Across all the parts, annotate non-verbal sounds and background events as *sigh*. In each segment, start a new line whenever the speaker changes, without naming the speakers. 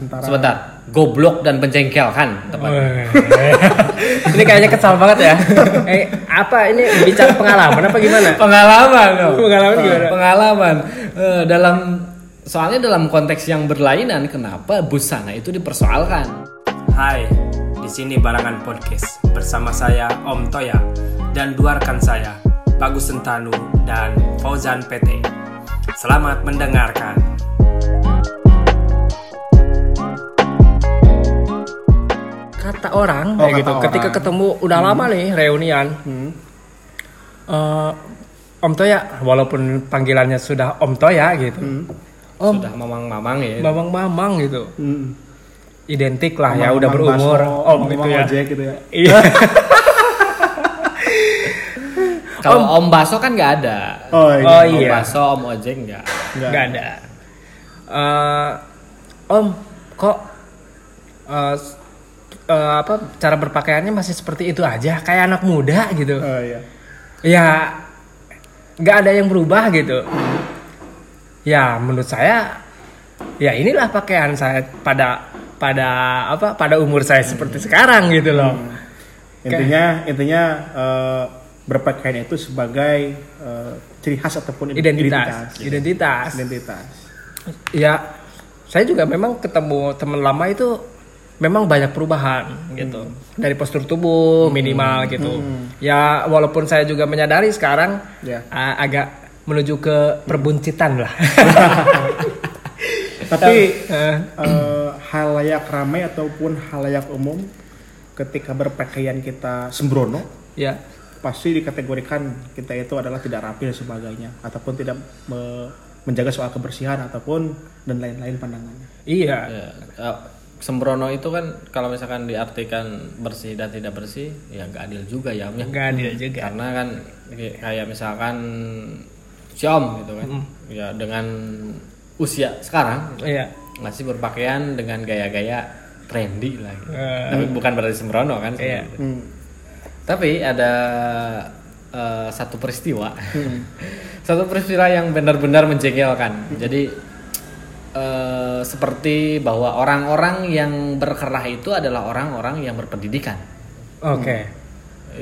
antara
Sebentar, goblok dan menjengkelkan teman. *laughs*
ini kayaknya kesal banget ya. *laughs* Eh, apa ini bicara pengalaman apa gimana?
Pengalaman dong.
Pengalaman gimana?
Pengalaman Eh, dalam soalnya dalam konteks yang berlainan kenapa busana itu dipersoalkan?
Hai, di sini Barangan Podcast bersama saya Om Toya dan dua rekan saya Bagus Sentanu dan Fauzan PT. Selamat mendengarkan.
Kata orang
Oh,
kayak
kata
gitu.
orang.
Ketika ketemu udah lama nih reunian. eh, Om Toya, walaupun panggilannya sudah Om Toya gitu. Om,
Sudah mamang-mamang ya.
Mamang Mamang gitu.
Hmm.
Identik lah ya
Mamang-
udah
mamang
berumur.
baso,
Om
mamang
gitu ya.
ojek gitu ya.
Iya. *laughs*
Kalau Om Baso kan nggak ada.
Oh iya.
Oh
Om
iya.
Baso, Om Ojek nggak.
Nggak.
Ada. Eh, om, kok eh, eh, apa cara berpakaiannya masih seperti itu aja, kayak anak muda gitu.
Oh iya.
Ya, nggak ada yang berubah gitu. Ya, menurut saya, ya inilah pakaian saya pada pada apa pada umur saya seperti sekarang gitu loh.
Intinya intinya eh, berpakaian itu sebagai eh, ciri khas ataupun
Identitas,
identitas.
identitas.
Identitas.
ya saya juga memang ketemu teman lama itu memang banyak perubahan gitu. Dari postur tubuh minimal gitu. Ya walaupun saya juga menyadari sekarang
Ya.
uh, agak menuju ke perbuncitan lah. *laughs*
Tapi
Eh,
eh, halayak ramai ataupun halayak umum ketika berpakaian kita sembrono
ya.
pasti dikategorikan kita itu adalah tidak rapi dan sebagainya ataupun tidak me- menjaga soal kebersihan ataupun dan lain-lain pandangannya.
iya.
Ya, eh, sembrono itu kan kalau misalkan diartikan bersih dan tidak bersih, ya nggak adil juga ya Om ya.
nggak adil juga
Karena kan kayak misalkan si Om gitu kan, ya dengan usia sekarang
iya
masih berpakaian dengan gaya-gaya trendy lah. Gitu.
Eh.
Tapi bukan berarti sembrono kan.
Iya.
Hmm.
Tapi ada eh, satu peristiwa, *laughs* satu peristiwa yang benar-benar menjengkelkan. Jadi eh, seperti bahwa orang-orang yang berkerah itu adalah orang-orang yang berpendidikan.
oke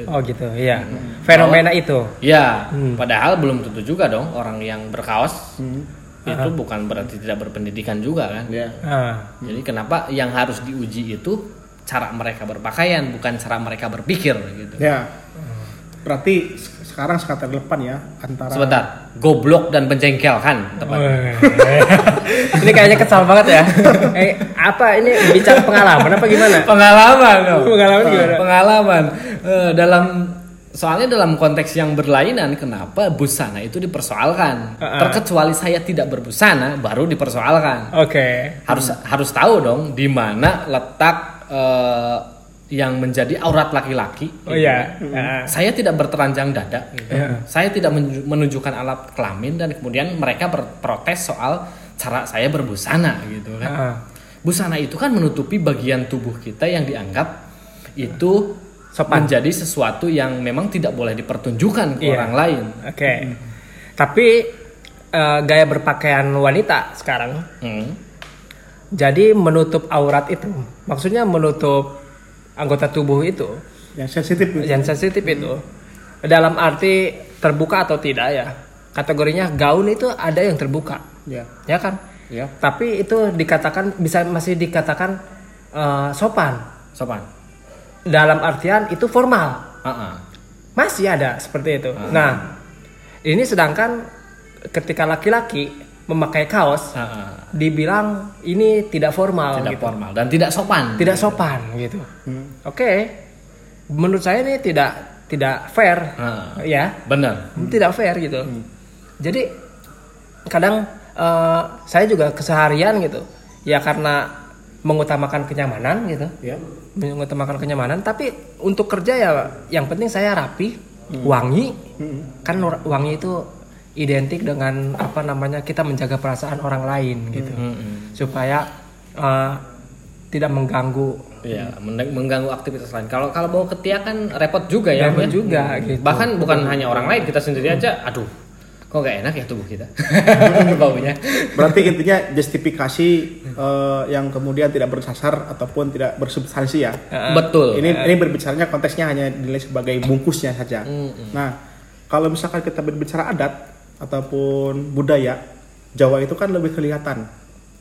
oh gitu iya fenomena itu
Ya,
Hmm.
padahal belum tentu juga dong orang yang berkaos
Hmm.
itu bukan berarti tidak berpendidikan juga kan.
Ya.
Ah,
Jadi kenapa yang harus diuji itu cara mereka berpakaian bukan cara mereka berpikir gitu.
Ya. Berarti sekarang sekata depan ya antara
Sebentar, goblok dan menjengkelkan teman. *laughs*
ini kayaknya kesal banget ya *laughs* eh, apa ini bicara pengalaman apa gimana
Pengalaman dong.
Pengalaman gimana?
Pengalaman Eh, dalam soalnya dalam konteks yang berlainan kenapa busana itu dipersoalkan.
Uh-uh.
Terkecuali saya tidak berbusana baru dipersoalkan.
oke
Harus harus tahu dong di mana letak eh, yang menjadi aurat laki-laki.
oh
gitu
iya
kan.
Ah.
Saya tidak bertelanjang dada. gitu.
Iya.
Saya tidak menunjukkan alat kelamin dan kemudian mereka berprotes soal cara saya berbusana gitu kan.
Ah.
Busana itu kan menutupi bagian tubuh kita yang dianggap itu
Sopan.
menjadi sesuatu yang memang tidak boleh dipertunjukkan ke
Iya.
orang lain.
Oke. Tapi eh, gaya berpakaian wanita sekarang
Hmm.
jadi menutup aurat itu. Maksudnya menutup anggota tubuh itu
yang sensitif gitu.
yang sensitif itu. Dalam arti terbuka atau tidak ya. Kategorinya gaun itu ada yang terbuka,
Ya.
ya kan?
Ya.
Tapi itu dikatakan bisa masih dikatakan eh, sopan.
Sopan.
Dalam artian itu formal.
Ah-ah.
Masih ada seperti itu. Nah, ini sedangkan ketika laki-laki memakai kaos
Ah-ah.
dibilang ini tidak formal
Tidak
gitu.
formal dan tidak sopan.
Tidak sopan gitu.
Hmm.
Oke. Menurut saya ini tidak tidak fair.
Ah.
Ya,
Benar.
tidak fair gitu. Jadi kadang eh, saya juga keseharian gitu. Ya karena mengutamakan kenyamanan gitu.
Ya.
mengutamakan kenyamanan tapi untuk kerja ya yang penting saya rapi wangi
Hmm.
kan wangi itu identik dengan apa namanya kita menjaga perasaan orang lain gitu
Hmm.
supaya eh, tidak mengganggu
men- mengganggu aktivitas lain. Kalau kalau bawa ketiak kan repot juga ya.
Repot
ya.
juga, gitu.
Bahkan bukan hanya orang lain, kita sendiri aja. Aduh, Kok gak enak ya tubuh kita? *laughs* Baunya.
Berarti intinya justifikasi eh, yang kemudian tidak bersasar ataupun tidak bersubstansi ya.
Betul.
Ini ini berbicaranya konteksnya hanya dinilai sebagai bungkusnya saja. Nah, kalau misalkan kita berbicara adat ataupun budaya, Jawa itu kan lebih kelihatan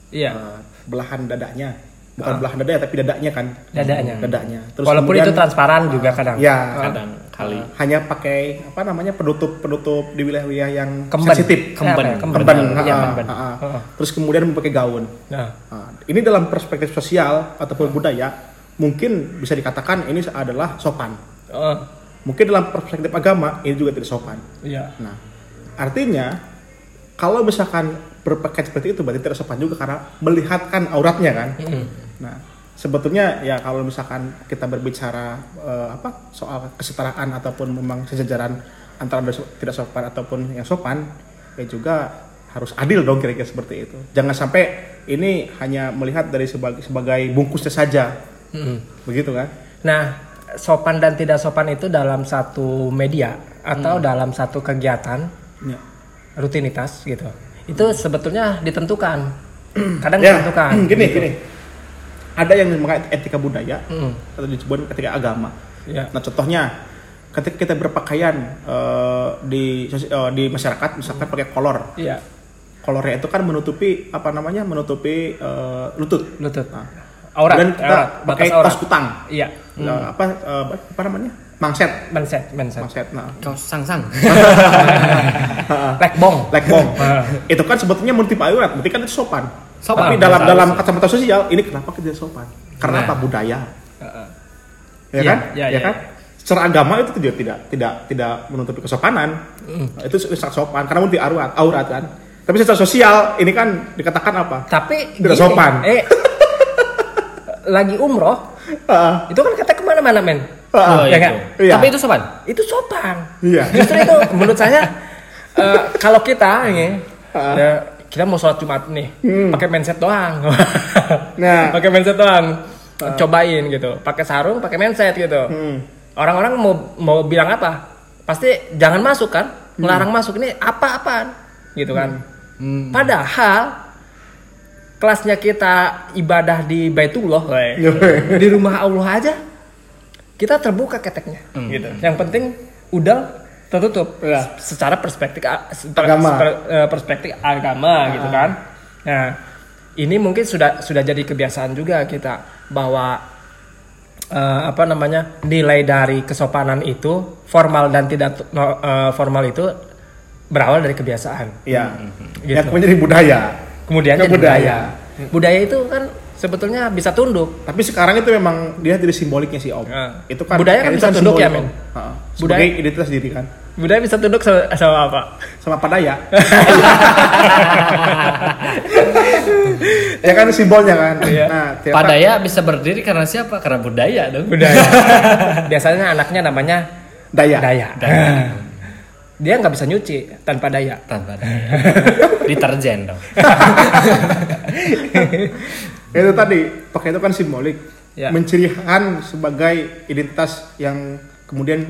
Iya.
eh, belahan dadanya, bukan belahan dadanya tapi dadanya kan.
Dadanya.
Dadanya.
Walaupun
kemudian-
itu transparan juga kadang.
Ya,
Kadang kali.
hanya pakai apa namanya penutup penutup di wilayah-wilayah yang
Kemben.
sensitif.
Kemben.
Ya, kemben.
Kemben. Ha,
kemben.
ha, ha.
Heeh.
Terus kemudian memakai gaun.
Nah,
Nah, ini dalam perspektif sosial ataupun budaya mungkin bisa dikatakan ini adalah sopan.
oh,
Mungkin dalam perspektif agama ini juga tidak sopan.
iya.
Nah, artinya kalau misalkan berpakaian seperti itu berarti tidak sopan juga karena melihatkan auratnya kan. Nah, sebetulnya ya kalau misalkan kita berbicara eh, apa soal kesetaraan ataupun memang sejajaran antara tidak sopan ataupun yang sopan, ya juga harus adil dong kira-kira seperti itu. Jangan sampai ini hanya melihat dari sebagai sebagai bungkusnya saja,
Mm.
begitu kan?
Nah, sopan dan tidak sopan itu dalam satu media atau dalam satu kegiatan
Ya.
rutinitas gitu. Itu sebetulnya ditentukan. *clears throat* Kadang
Ya,
ditentukan. *clears throat*
gini
gitu.
gini. Ada yang mengenai etika budaya
Mm.
atau disebut etika agama.
Iya.
Nah contohnya ketika kita berpakaian eh, di eh, di masyarakat misalkan pakai kolor,
Iya.
kolornya itu kan menutupi apa namanya menutupi eh, lutut.
Lutut.
Nah,
Aurat.
Dan kita
aurat,
pakai
aurat.
kaos kutang,
Iya.
Eh, apa eh, apa namanya mangset,
Menset, menset.
mangset. Nah,
Kau sang-sang. *laughs*
Lekbong.
lekbong. *laughs* itu kan sebetulnya menutupi aurat, berarti kan itu sopan.
Sopan.
Tapi dalam dalam kacamata sosial ini kenapa kita sopan? Karena
Nah.
apa budaya?
Heeh.
ya
Iya,
kan?
iya,
ya
iya.
kan? Secara agama itu tidak tidak tidak tidak menutupi kesopanan. Itu sangat sopan karena menutupi aurat, aurat kan. Tapi secara sosial ini kan dikatakan apa?
Tapi
Tidak
gini,
sopan.
Eh, lagi umroh,
Ah,
itu kan kata ke mana-mana men.
ah,
Oh,
ya
itu.
kan?
Iya.
Tapi itu sopan.
Itu sopan.
Iya.
Justru itu *laughs* menurut saya eh, kalau kita ini
Ah.
ya, kita mau sholat Jumat nih, pakai mindset doang. *laughs*
Nah.
pakai mindset doang. Cobain gitu. Pakai sarung, pakai mindset gitu.
Hmm.
Orang-orang mau mau bilang apa? Pasti jangan masuk kan? Melarang masuk ini apa-apaan? Gitu kan.
Hmm.
Padahal kelasnya kita ibadah di Baitullah, di rumah Allah aja kita terbuka keteknya, gitu. Yang penting udah tertutup
Ya.
secara perspektif
Agama.
eh, perspektif agama gitu kan. Nah, ini mungkin sudah sudah jadi kebiasaan juga kita bahwa eh, apa namanya nilai dari kesopanan itu formal dan tidak eh, formal itu berawal dari kebiasaan.
Iya.
Gitu.
Yang kemudian jadi budaya.
Kemudian
Ke
jadi
budaya.
budaya. Budaya itu kan sebetulnya bisa tunduk.
Tapi sekarang itu memang dia dari simboliknya sih Om.
Ah.
Itu kan
Budaya kan bisa tunduk ya, men?
Om.
Budaya-
Sebagai identitas diri kan.
Budaya bisa tunduk sama, sama apa?
Sama padaya. *laughs* ya kan simbolnya kan.
Iya.
Nah, tiap-
Padaya bisa berdiri karena siapa? Karena budaya dong.
Budaya. *laughs* Biasanya anaknya namanya
daya.
daya. *laughs* Dia nggak bisa nyuci tanpa daya.
Tanpa daya. Deterjen dong. *laughs*
itu tadi pakai itu kan simbolik
Ya.
mencirikan sebagai identitas yang kemudian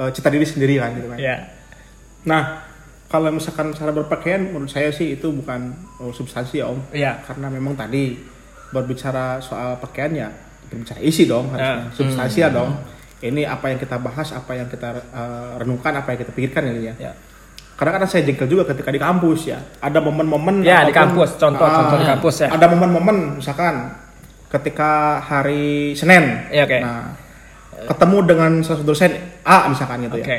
eh, cita diri sendiri kan gitu kan
Ya.
nah kalau misalkan cara berpakaian menurut saya sih itu bukan oh, substansi ya om
Iya.
karena memang tadi berbicara soal pakaian ya berbicara isi dong harusnya
Ya.
substansi ya dong ini apa yang kita bahas apa yang kita eh, renungkan apa yang kita pikirkan ini ya
Ya.
karena kadang saya jengkel juga ketika di kampus ya ada momen-momen
Ya, di kampus. Contoh-
Ah,
contoh di kampus ya.
ada momen-momen misalkan ketika hari Senin
Iya, oke.
nah ketemu dengan salah satu dosen A misalkan gitu
Oke.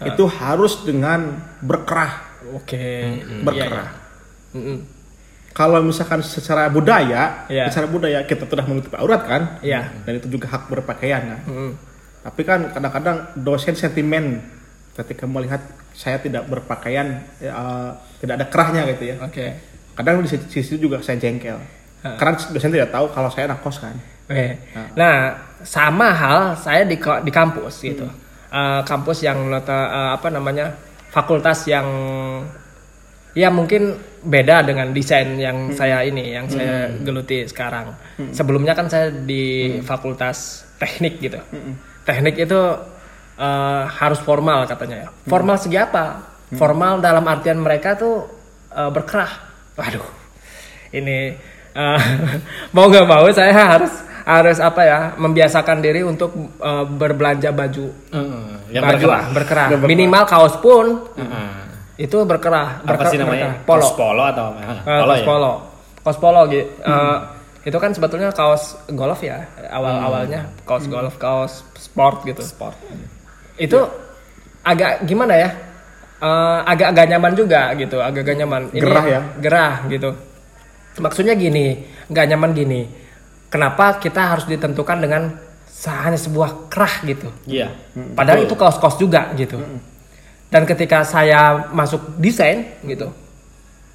ya itu harus dengan berkerah
Oke.
berkerah
Mm-mm.
kalau misalkan secara budaya
Iya.
secara budaya kita sudah menutup aurat kan
Iya.
dan itu juga hak berpakaian kan
Mm-mm.
Tapi kan kadang-kadang dosen sentimen ketika melihat saya tidak berpakaian eh, tidak ada kerahnya gitu ya
Oke.
kadang di sisi juga saya jengkel karena dosen tidak tahu kalau saya anak kos kan
Oke. Nah, sama hal saya di di kampus gitu. Eh, kampus yang eh, apa namanya? fakultas yang ya mungkin beda dengan desain yang saya ini yang saya geluti sekarang. Sebelumnya kan saya di fakultas teknik gitu. Teknik itu eh, harus formal katanya ya. Formal segi apa? Formal dalam artian mereka tuh eh, berkerah. Waduh, ini eh, *laughs* mau nggak mau saya harus harus apa ya membiasakan diri untuk eh, berbelanja baju
Heeh, yang
baju
berkerah.
ah, berkerah.
Berkerah.
Minimal kaos pun
Heeh.
itu berkerah.
Apa
berker-
sih namanya?
berkerah. Polo.
Polo atau apa?
Eh,
polo
kaos
ya?
polo. Kaos polo gitu. Eh, itu kan sebetulnya kaos golf ya awal-awalnya kaos golf, kaos sport gitu.
Sport.
Itu agak gimana ya? Eh, agak-agak nyaman juga gitu, agak-agak nyaman.
Gerah ya?
Gerah gitu. Maksudnya gini, nggak nyaman gini. Kenapa kita harus ditentukan dengan hanya sebuah kerah gitu?
Iya.
Padahal itu kaos-kaos juga gitu. Dan ketika saya masuk desain gitu,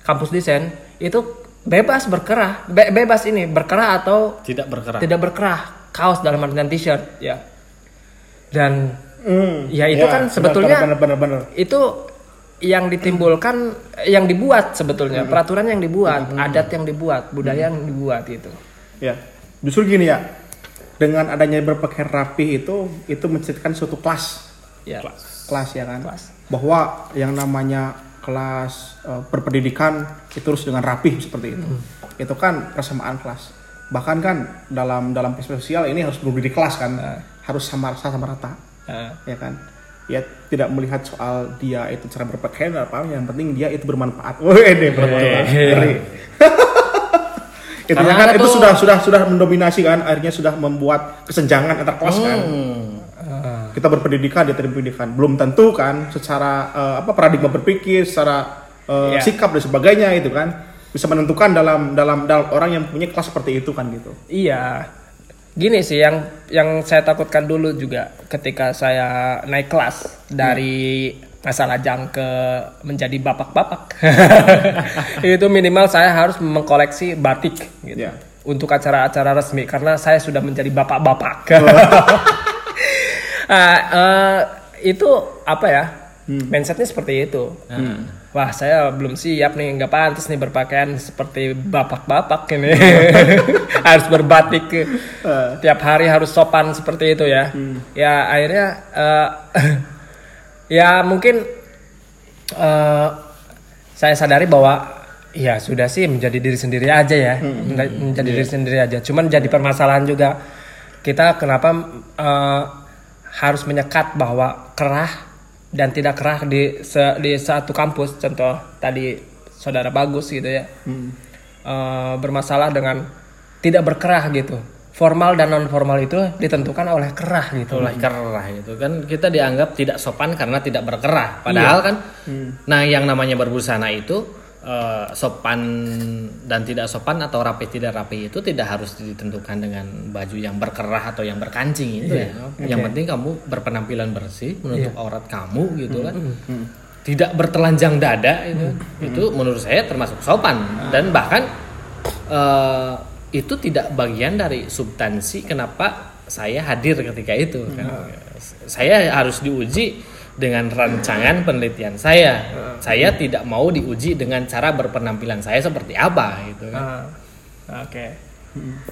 kampus desain itu bebas berkerah, Be- bebas ini berkerah atau
Tidak berkerah.
tidak berkerah, kaos dalam artian t-shirt ya. Dan
Hmm,
Ya, itu kan
benar,
sebetulnya-
benar, benar, benar.
itu yang ditimbulkan, yang dibuat sebetulnya peraturan yang dibuat, adat yang dibuat, budaya yang dibuat itu.
Ya, justru gini ya. Dengan adanya berpakaian rapi itu itu menceritakan suatu kelas,
Ya.
kelas ya kan.
Kelas.
Bahwa yang namanya kelas eh, berpendidikan itu harus dengan rapi seperti itu. Itu kan persamaan kelas. Bahkan kan dalam dalam perspektif sosial ini harus berada di kelas kan, harus sama sama rata,
Nah,
ya kan. Ya tidak melihat soal dia itu cara berpakaian apa, yang penting dia itu bermanfaat. *laughs* Wah, ini bermanfaat. Ngeri. *laughs* itu
Karena
kan
ada
itu sudah sudah sudah mendominasi kan akhirnya sudah membuat kesenjangan antar kelas kan
Hmm.
Kita berpendidikan dia tidak berpendidikan belum tentu kan secara eh, apa paradigma berpikir secara eh,
Iya.
sikap dan sebagainya itu kan bisa menentukan dalam dalam dalam orang yang punya kelas seperti itu kan gitu
Iya. Gini sih yang yang saya takutkan dulu juga ketika saya naik kelas dari masalah jang ke menjadi bapak-bapak. *laughs* itu minimal saya harus mengkoleksi batik gitu.
Iya.
Untuk acara-acara resmi karena saya sudah menjadi bapak-bapak. *laughs* Ah, eh, itu apa ya? Mindsetnya seperti itu. Wah saya belum siap nih, nggak pantas nih berpakaian seperti bapak-bapak ini. *laughs* harus berbatik, tiap hari harus sopan seperti itu ya. Ya akhirnya eh, *laughs* ya mungkin eh, saya sadari bahwa ya sudah sih menjadi diri sendiri aja ya, Menja- menjadi diri sendiri aja. Cuman jadi permasalahan juga kita kenapa eh, harus menyekat bahwa kerah dan tidak kerah di se- di satu kampus. Contoh tadi saudara bagus gitu ya. Eh, bermasalah dengan tidak berkerah gitu. Formal dan non formal itu ditentukan oleh kerah gitu.
Oleh kerah itu kan kita dianggap tidak sopan karena tidak berkerah. Padahal kan nah yang namanya berbusana itu eh, sopan dan tidak sopan atau rapi tidak rapi itu tidak harus ditentukan dengan baju yang berkerah atau yang berkancing itu ya. Yang penting kamu berpenampilan bersih menutup aurat kamu gitu kan. tidak bertelanjang dada itu itu menurut saya termasuk sopan. Dan bahkan eh, itu tidak bagian dari substansi kenapa saya hadir ketika itu kan. Saya harus diuji dengan rancangan penelitian saya saya tidak mau diuji dengan cara berpenampilan saya seperti apa gitu kan
Ah, Oke.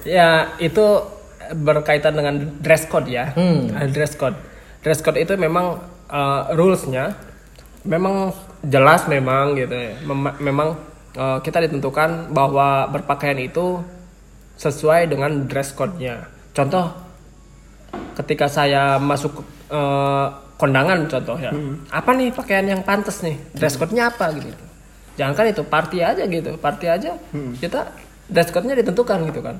Ya itu berkaitan dengan dress code ya.
Hmm.
Ah, Dress code. Dress code itu memang uh, rulesnya memang jelas memang gitu ya. Mem- memang uh, kita ditentukan bahwa berpakaian itu sesuai dengan dress code-nya. Contoh ketika saya masuk uh, kondangan contoh ya. Apa nih pakaian yang pantas nih? Dress code-nya apa gitu. Jangan kan itu party aja gitu. Party aja kita dress code-nya ditentukan gitu kan.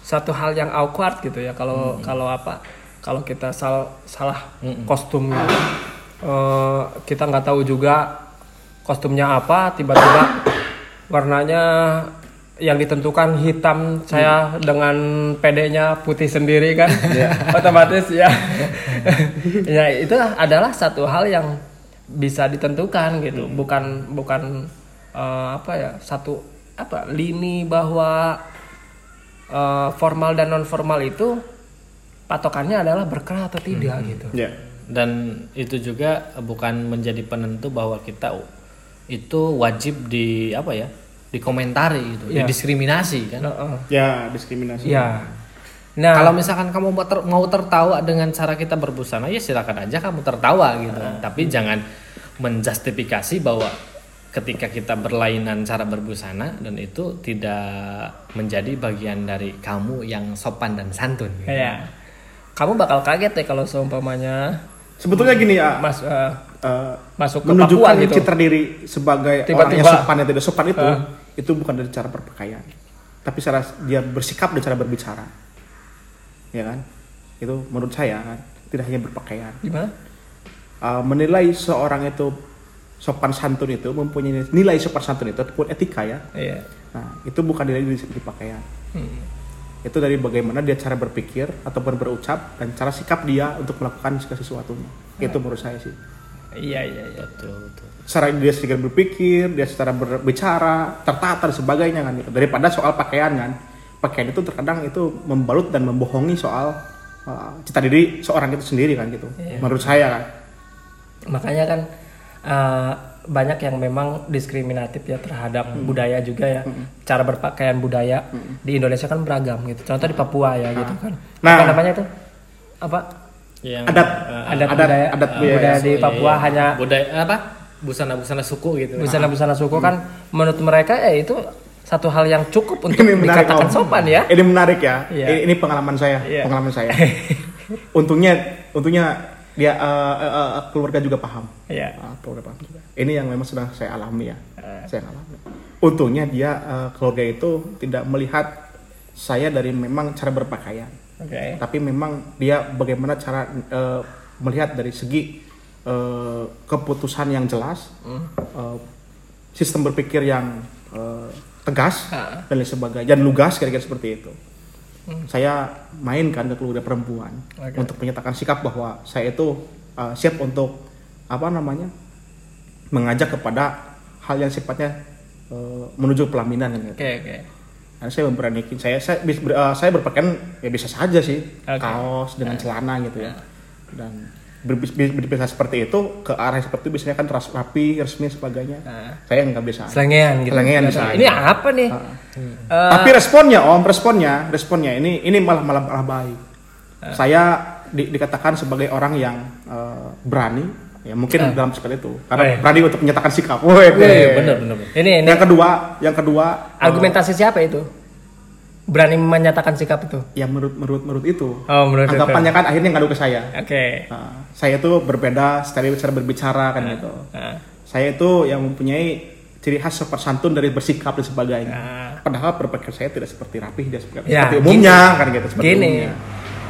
Satu hal yang awkward gitu ya kalau kalau apa? Kalau kita sal- salah kostum gitu. Eh, kita nggak tahu juga kostumnya apa tiba-tiba warnanya yang ditentukan hitam saya dengan pedenya putih sendiri kan. *laughs* Otomatis ya. *laughs* Ya itu adalah satu hal yang bisa ditentukan gitu. Bukan bukan eh, apa ya satu apa lini bahwa eh, formal dan non formal itu patokannya adalah berkerah atau tidak gitu.
Ya.
Dan itu juga bukan menjadi penentu bahwa kita itu wajib di apa ya dikomentari gitu
Iya.
didiskriminasi kan
Heeh.
ya diskriminasi
ya nah
Kalau misalkan kamu mau, ter- mau tertawa dengan cara kita berbusana ya silakan aja kamu tertawa gitu. Tapi jangan menjustifikasi bahwa ketika kita berlainan cara berbusana dan itu tidak menjadi bagian dari kamu yang sopan dan santun. gitu.
Iya. Kamu bakal kaget ya kalau seumpamanya
Sebetulnya gini ya,
mas eh,
eh,
masuk ke Papua
menunjukkan
gitu.
citra diri sebagai orang
Tiba-tiba.
yang sopan dan tidak sopan itu,
Ah.
itu bukan dari cara berpakaian, tapi cara dia bersikap dan cara berbicara, ya kan? Itu menurut saya kan, tidak hanya berpakaian.
Gimana?
Uh, menilai seorang itu sopan santun itu mempunyai nilai sopan santun itu ataupun etika ya.
Iya.
Nah, itu bukan dari di pakaian.
Hmm.
Itu dari bagaimana dia cara berpikir ataupun berucap dan cara sikap dia untuk melakukan segala sesuatunya. Itu menurut saya sih.
Iya iya iya.
Betul, betul.
Secara dia sedikit berpikir, dia secara berbicara, tertata dan sebagainya kan. Daripada soal pakaian kan. Pakaian itu terkadang itu membalut dan membohongi soal uh, cita diri seorang itu sendiri kan gitu.
Iya.
Menurut saya kan.
Makanya kan eh, banyak yang memang diskriminatif ya terhadap budaya juga ya. Cara berpakaian budaya di Indonesia kan beragam gitu. Contoh di Papua ya gitu kan.
Nah.
Apa namanya itu? Apa?
Yang
Adat.
eh,
Adat
adat-
budaya
adat
eh,
budaya.
budaya di
iya,
Papua
iya.
hanya
budaya apa? Busana-busana suku gitu.
busana-busana suku kan menurut mereka ya itu satu hal yang cukup untuk *laughs*
Ini menarik,
dikatakan
Om.
sopan ya.
Ini menarik ya.
Iya.
Ini, ini pengalaman saya,
Iya.
pengalaman saya. *laughs* untungnya, untungnya dia eh, eh, eh, keluarga juga paham.
Iya.
Ah, keluarga paham juga. Ini yang memang sedang saya alami ya.
Eh.
Saya alami. Untungnya dia eh, keluarga itu tidak melihat saya dari memang cara berpakaian,
Oke.
tapi memang dia bagaimana cara eh, melihat dari segi eh, keputusan yang jelas, eh, sistem berpikir yang eh, tegas
Ah.
dan lain sebagainya dan lugas kira-kira seperti itu. Saya mainkan ke keluarga perempuan
Oke.
untuk menyatakan sikap bahwa saya itu uh, siap untuk apa namanya mengajak kepada hal yang sifatnya uh, menuju pelaminan gitu.
Oke oke.
Karena saya memberanikan saya saya ber- uh, saya berpakaian ya bisa saja sih
Oke.
kaos dengan celana gitu ya dan berbis- bis- berbicara seperti itu ke arah seperti itu biasanya kan ras- rapi resmi dan sebagainya
Nah.
saya nggak bisa
Selengean gitu.
Selengean bisa
Ini apa nih?
Ah.
Eh,
Tapi responnya Om, responnya, responnya ini ini malah malah malah baik.
Ah.
Saya di- dikatakan sebagai orang yang eh, berani, ya mungkin dalam seperti itu, karena
Weh.
berani untuk menyatakan sikap. Weh,
Iya, benar benar. benar.
ini ini
Yang kedua, yang kedua,
argumentasi siapa itu? Berani menyatakan sikap itu.
yang menurut menurut menurut itu,
Oh, menurut itu.
anggapannya kan akhirnya ngadu ke saya.
Oke.
Nah, saya itu berbeda secara cara berbicara kan gitu.
Nah,
Saya itu yang mempunyai ciri khas santun dari bersikap dan sebagainya.
nah.
Padahal berpikir saya tidak seperti rapih, dia seperti,
Ya,
seperti umumnya kan gitu seperti
Gini.
umumnya.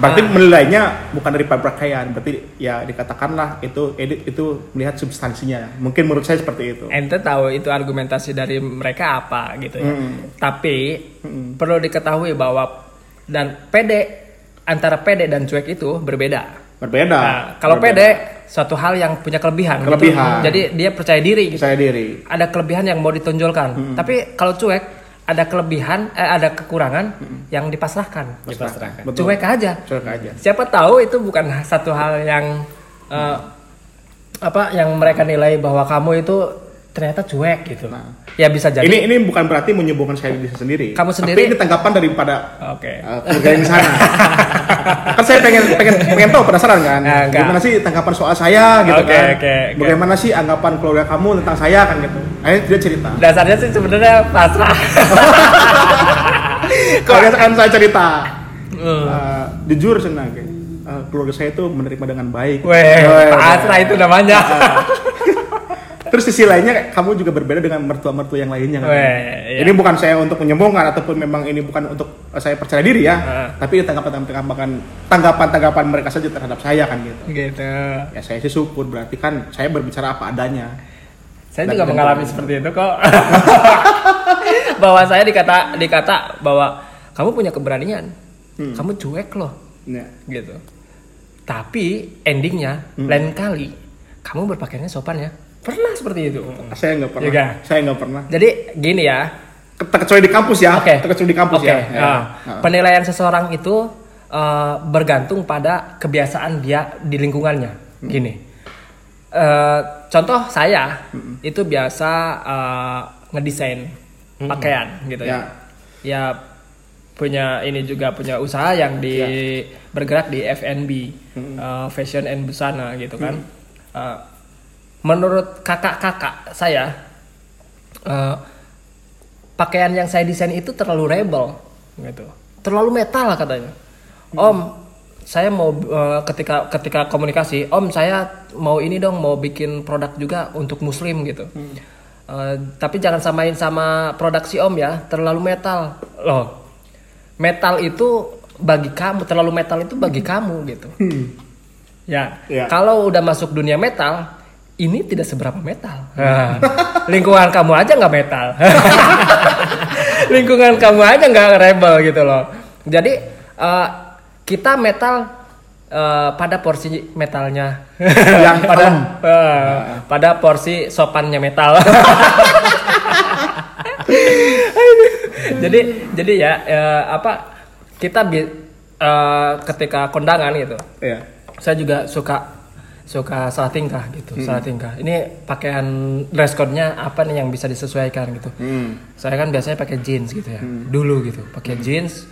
Berarti menilainya bukan dari pakaian, berarti ya dikatakanlah itu edit itu melihat substansinya. Mungkin menurut saya seperti itu.
Ente tahu itu argumentasi dari mereka apa gitu ya.
Mm.
Tapi perlu diketahui bahwa dan pede antara pede dan cuek itu berbeda.
Berbeda.
Nah, kalau
Berbeda.
pede suatu hal yang punya kelebihan. gitu.
Kelebihan.
Jadi dia percaya diri. Gitu.
saya diri.
Ada kelebihan yang mau ditonjolkan. Tapi kalau cuek ada kelebihan, eh, ada kekurangan yang dipasrahkan.
Dipasrahkan.
Betul.
Cuek aja.
Cuek aja.
Siapa tahu itu bukan satu hal yang eh, apa yang mereka nilai bahwa kamu itu ternyata cuek gitu.
Nah.
ya bisa jadi.
Ini ini bukan berarti menyembuhkan saya diri sendiri.
Kamu sendiri-
Tapi ini tanggapan daripada
Oke.
uh, keluarga yang di sana. *laughs* kan saya pengen pengen pengen tahu penasaran kan.
Nah.
Bagaimana sih tanggapan soal saya gitu
Oke,
kan.
oke, oke.
Bagaimana sih anggapan keluarga kamu tentang saya kan gitu. Akhirnya dia cerita.
Dasarnya sih sebenarnya pasrah. *laughs*
Kalau kan saya cerita.
Hmm.
Uh, jujur senang kayak, uh, keluarga saya itu menerima dengan baik.
Weh,
Weh,
pasrah itu namanya.
Terus sisi lainnya kamu juga berbeda dengan mertua-mertua yang lainnya kan.
Weh, iya.
Ini bukan saya untuk menyombongkan ataupun memang ini bukan untuk saya percaya diri ya.
Ah.
Tapi tanggapan-tanggapan tanggapan-tanggapan mereka saja terhadap saya kan gitu.
gitu.
Ya saya sih syukur berarti kan saya berbicara apa adanya.
Saya
Dan-
juga mengalami seperti itu kok. *laughs* bahwa saya dikata dikata bahwa kamu punya keberanian.
Hmm.
Kamu cuek loh
Ya.
gitu. Tapi endingnya
Hmm.
lain kali kamu berpakaiannya sopan ya. Pernah seperti itu.
Saya nggak pernah.
Iya kan?
Saya nggak pernah.
Jadi gini ya.
Terkecuali di kampus ya.
Oke.
Terkecuali di kampus
Oke.
ya. Ya.
nah,
Nah.
Penilaian seseorang itu eh, bergantung pada kebiasaan dia di lingkungannya.
Hmm.
Gini. Eh, contoh saya itu biasa eh, ngedesain pakaian gitu ya.
Ya.
Ya punya ini juga punya usaha yang di
Ya.
bergerak di F&B,
Hmm.
eh, fashion and busana gitu kan. Eh, menurut kakak-kakak saya eh, pakaian yang saya desain itu terlalu rebel gitu. Terlalu metal lah katanya. Om saya mau eh, ketika ketika komunikasi om saya mau ini dong mau bikin produk juga untuk muslim gitu. Eh, tapi jangan samain sama produk si om ya terlalu metal. Loh metal itu bagi kamu terlalu metal itu bagi kamu gitu. Ya
Ya.
kalau udah masuk dunia metal ini tidak seberapa metal. Nah, lingkungan kamu aja nggak metal. *laughs* Lingkungan kamu aja nggak rebel gitu loh. Jadi eh, kita metal eh, pada porsi metalnya.
Yang *laughs*
pada
kalem.
eh, pada porsi sopannya metal. *laughs* Jadi jadi ya eh, apa kita bi- eh, ketika kondangan gitu.
Iya.
saya juga suka suka salah tingkah gitu salah tingkah ini pakaian dress code-nya apa nih yang bisa disesuaikan gitu
Hmm.
saya kan biasanya pakai jeans gitu ya dulu gitu pakai jeans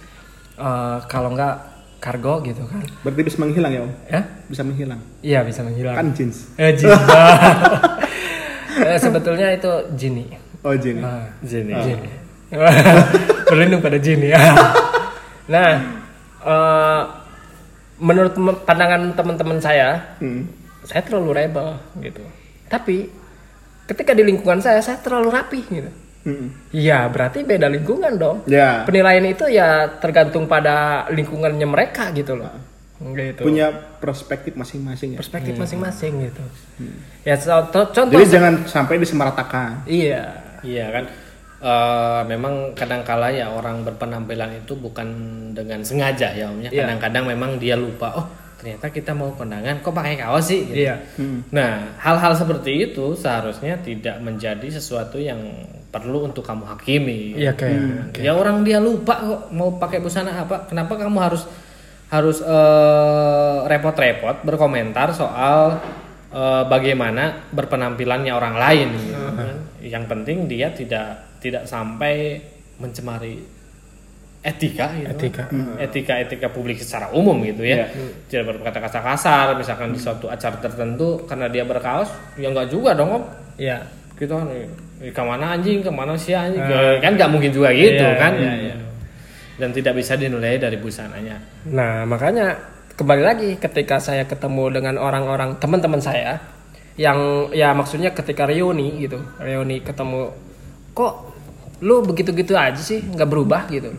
eh, kalau enggak kargo gitu kan
Berarti bisa menghilang ya om?
ya
Bisa menghilang.
iya bisa menghilang
Kan jeans.
eh jeans *laughs* Eh, sebetulnya itu jini
Oh jeans.
Ah,
Jini.
Jini. *laughs* berlindung pada jini nah eh, menurut pandangan teman-teman saya
Hmm.
Saya terlalu rebel gitu tapi ketika di lingkungan saya saya terlalu rapi gitu
Hmm.
Iya berarti beda lingkungan dong
Ya.
penilaian itu ya tergantung pada lingkungannya mereka gitu loh gitu
Punya perspektif masing-masing ya.
perspektif masing-masing gitu ya contoh contoh
Jadi jangan sampai disemaratakan.
iya
Iya kan. Eh, memang kadang-kala ya orang berpenampilan itu bukan dengan sengaja ya omnya.
Iya.
Kadang-kadang memang dia lupa. Oh ternyata kita mau kondangan kok pakai kaos sih. Gitu.
iya
Nah hal-hal seperti itu seharusnya tidak menjadi sesuatu yang perlu untuk kamu hakimi.
iya kayak
Ya orang dia lupa kok mau pakai busana apa. Kenapa kamu harus harus eh, repot-repot berkomentar soal eh, bagaimana berpenampilannya orang lain. gitu kan. Yang penting dia tidak tidak sampai mencemari etika gitu.
Etika.
etika etika publik secara umum gitu ya. Tidak berkata kasar-kasar misalkan di suatu acara tertentu karena dia berkaos ya nggak juga dong om.
Iya.
Gitu kan eh, ke mana anjing ke mana si anjing? Kan nggak mungkin juga gitu
Iya,
kan?
iya.
dan tidak bisa dinilai dari busananya.
Nah, makanya kembali lagi ketika saya ketemu dengan orang-orang teman-teman saya yang ya maksudnya ketika reuni gitu, reuni ketemu kok lu begitu-gitu aja sih nggak berubah gitu.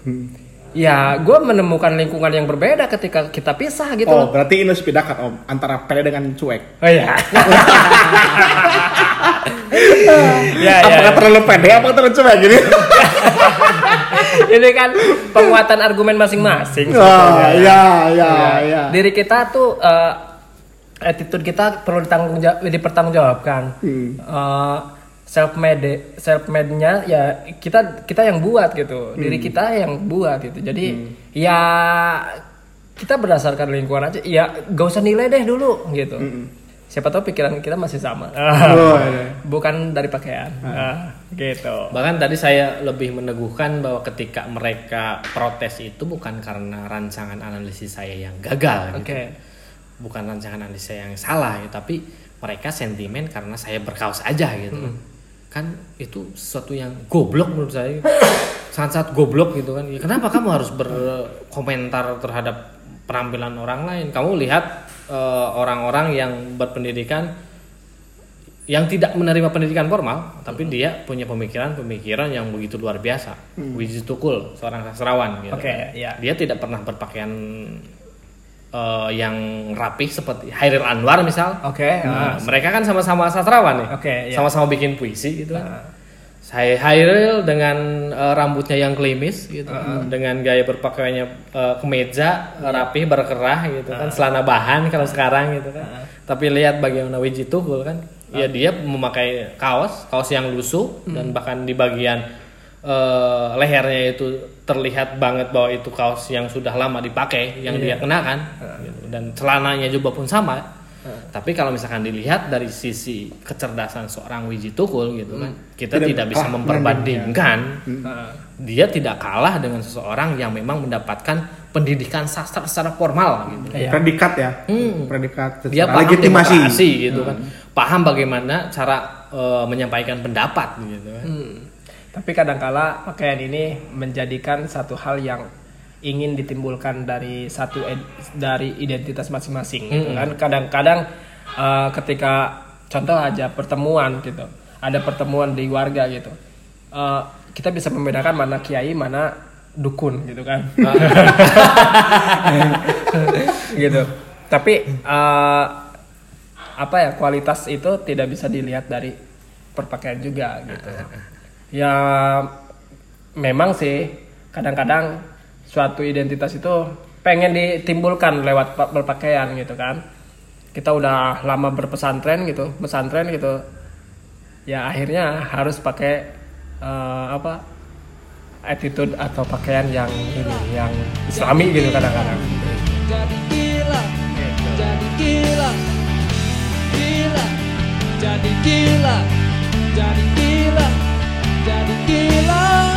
Ya, gue menemukan lingkungan yang berbeda ketika kita pisah gitu.
Oh berarti ini bedakan om antara pede dengan cuek.
Oh iya. *laughs* ya, ya.
Apakah terlalu pede? Apakah terlalu cuek gini? *laughs*
Ini kan penguatan argumen masing-masing.
Oh ya ya ya.
diri kita tuh eh, attitude kita perlu ditanggung jawab, dipertanggungjawabkan Eh, self made self made nya ya kita kita yang buat gitu. Diri kita yang buat gitu. Jadi ya kita berdasarkan lingkungan aja ya gak usah nilai deh dulu gitu. Siapa tahu pikiran kita masih sama. *laughs*
Oh, iya.
bukan dari pakaian. Ah, gitu.
Bahkan tadi saya lebih meneguhkan bahwa ketika mereka protes itu bukan karena rancangan analisis saya yang gagal
oke.
Gitu. bukan rancangan analisis saya yang salah ya, tapi mereka sentimen karena saya berkaos aja gitu kan itu sesuatu yang goblok menurut saya. *coughs* Sangat-sangat goblok gitu kan. Ya, kenapa kamu harus berkomentar terhadap penampilan orang lain? Kamu lihat eh, orang-orang yang berpendidikan yang tidak menerima pendidikan formal tapi dia punya pemikiran-pemikiran yang begitu luar biasa. Wiji Tukul seorang sastrawan gitu.
Oke, ya.
dia tidak pernah berpakaian eh, yang rapih seperti Hairil Anwar misal.
Oke
Nah, mereka kan sama-sama sastrawan nih.
Oke, iya.
Sama-sama bikin puisi gitu. Kan. Saya Hairil dengan eh, rambutnya yang klimis gitu, dengan gaya berpakaiannya eh, kemeja, rapih, berkerah gitu kan, celana bahan kalau sekarang gitu kan. Tapi lihat bagaimana Wiji Tukul kan, ya dia memakai kaos, kaos yang lusuh dan bahkan di bagian eh, lehernya itu terlihat banget bahwa itu kaos yang sudah lama dipakai, yang dia kenakan, gitu. dan celananya juga pun sama. Tapi kalau misalkan dilihat dari sisi kecerdasan seorang Wiji Tukul gitu kan, kita
Tidak
tidak, bisa memperbandingkan dia tidak kalah dengan seseorang yang memang mendapatkan pendidikan sastra secara formal gitu.
Iya.
Predikat ya.
Hmm.
Predikat
Dia paham
legitimasi.
demokrasi gitu kan. Paham bagaimana cara eh, menyampaikan pendapat gitu kan.
Hmm. Tapi kadangkala pakaian ini menjadikan satu hal yang ingin ditimbulkan dari satu ed- dari identitas masing-masing gitu kan. Kadang-kadang eh, ketika contoh aja pertemuan gitu. Ada pertemuan di warga gitu. Eh, kita bisa membedakan mana kiai, mana dukun gitu kan. *laughs* gitu. Tapi eh, apa ya kualitas itu tidak bisa dilihat dari perpakaian juga gitu. Ya memang sih kadang-kadang suatu identitas itu pengen ditimbulkan lewat pa- berpakaian gitu kan. Kita udah lama berpesantren gitu, pesantren gitu. Ya akhirnya harus pakai eh, apa attitude atau pakaian yang ini yang islami gitu kadang-kadang.
jadi gila jadi gila gila jadi gila jadi gila jadi gila.